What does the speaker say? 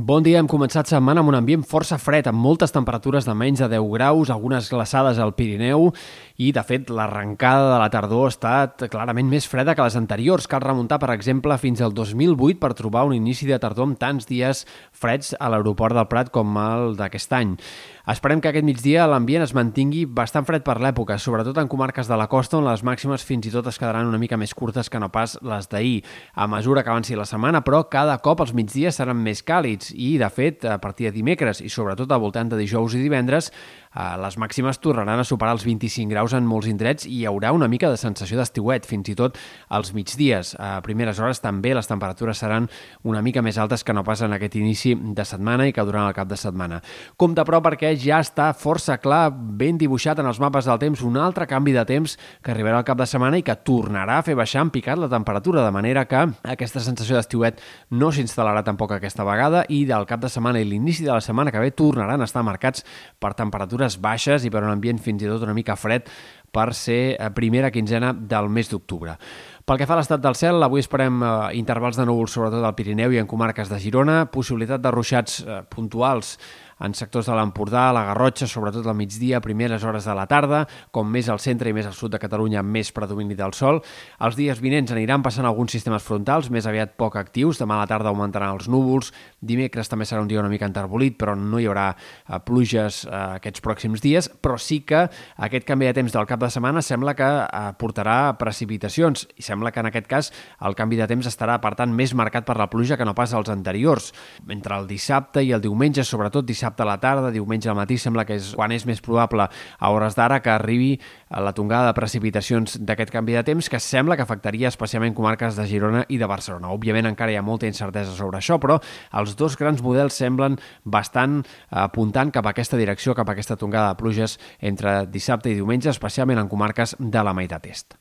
Bon dia, hem començat setmana amb un ambient força fred, amb moltes temperatures de menys de 10 graus, algunes glaçades al Pirineu, i, de fet, l'arrencada de la tardor ha estat clarament més freda que les anteriors. Cal remuntar, per exemple, fins al 2008 per trobar un inici de tardor amb tants dies freds a l'aeroport del Prat com el d'aquest any. Esperem que aquest migdia l'ambient es mantingui bastant fred per l'època, sobretot en comarques de la costa on les màximes fins i tot es quedaran una mica més curtes que no pas les d'ahir. A mesura que avanci la setmana, però, cada cop els migdies seran més càlids i, de fet, a partir de dimecres i sobretot al voltant de dijous i divendres, eh, les màximes tornaran a superar els 25 graus en molts indrets i hi haurà una mica de sensació d'estiuet, fins i tot als migdies. A primeres hores també les temperatures seran una mica més altes que no pas en aquest inici de setmana i que durant el cap de setmana. Compte, però, perquè ja està força clar, ben dibuixat en els mapes del temps, un altre canvi de temps que arribarà al cap de setmana i que tornarà a fer baixar en picat la temperatura, de manera que aquesta sensació d'estiuet no s'instal·larà tampoc aquesta vegada i del cap de setmana i l'inici de la setmana que ve tornaran a estar marcats per temperatures baixes i per un ambient fins i tot una mica fred per ser a primera quinzena del mes d'octubre. Pel que fa a l'estat del cel, avui esperem eh, intervals de núvols sobretot al Pirineu i en comarques de Girona, possibilitat de ruixats eh, puntuals en sectors de l'Empordà, la Garrotxa, sobretot al migdia, a primeres hores de la tarda, com més al centre i més al sud de Catalunya, més predomini del sol. Els dies vinents aniran passant alguns sistemes frontals, més aviat poc actius. Demà a la tarda augmentaran els núvols. Dimecres també serà un dia una mica enterbolit, però no hi haurà eh, pluges eh, aquests pròxims dies, però sí que aquest canvi de temps del cap de setmana sembla que eh, portarà precipitacions i sembla que en aquest cas el canvi de temps estarà, per tant, més marcat per la pluja que no pas els anteriors. Entre el dissabte i el diumenge, sobretot dissabte a la tarda, diumenge al matí, sembla que és quan és més probable a hores d'ara que arribi la tongada de precipitacions d'aquest canvi de temps que sembla que afectaria especialment comarques de Girona i de Barcelona. Òbviament encara hi ha molta incertesa sobre això, però els dos grans models semblen bastant apuntant cap a aquesta direcció, cap a aquesta tongada de pluges entre dissabte i diumenge, especialment en comarques de la meitat est.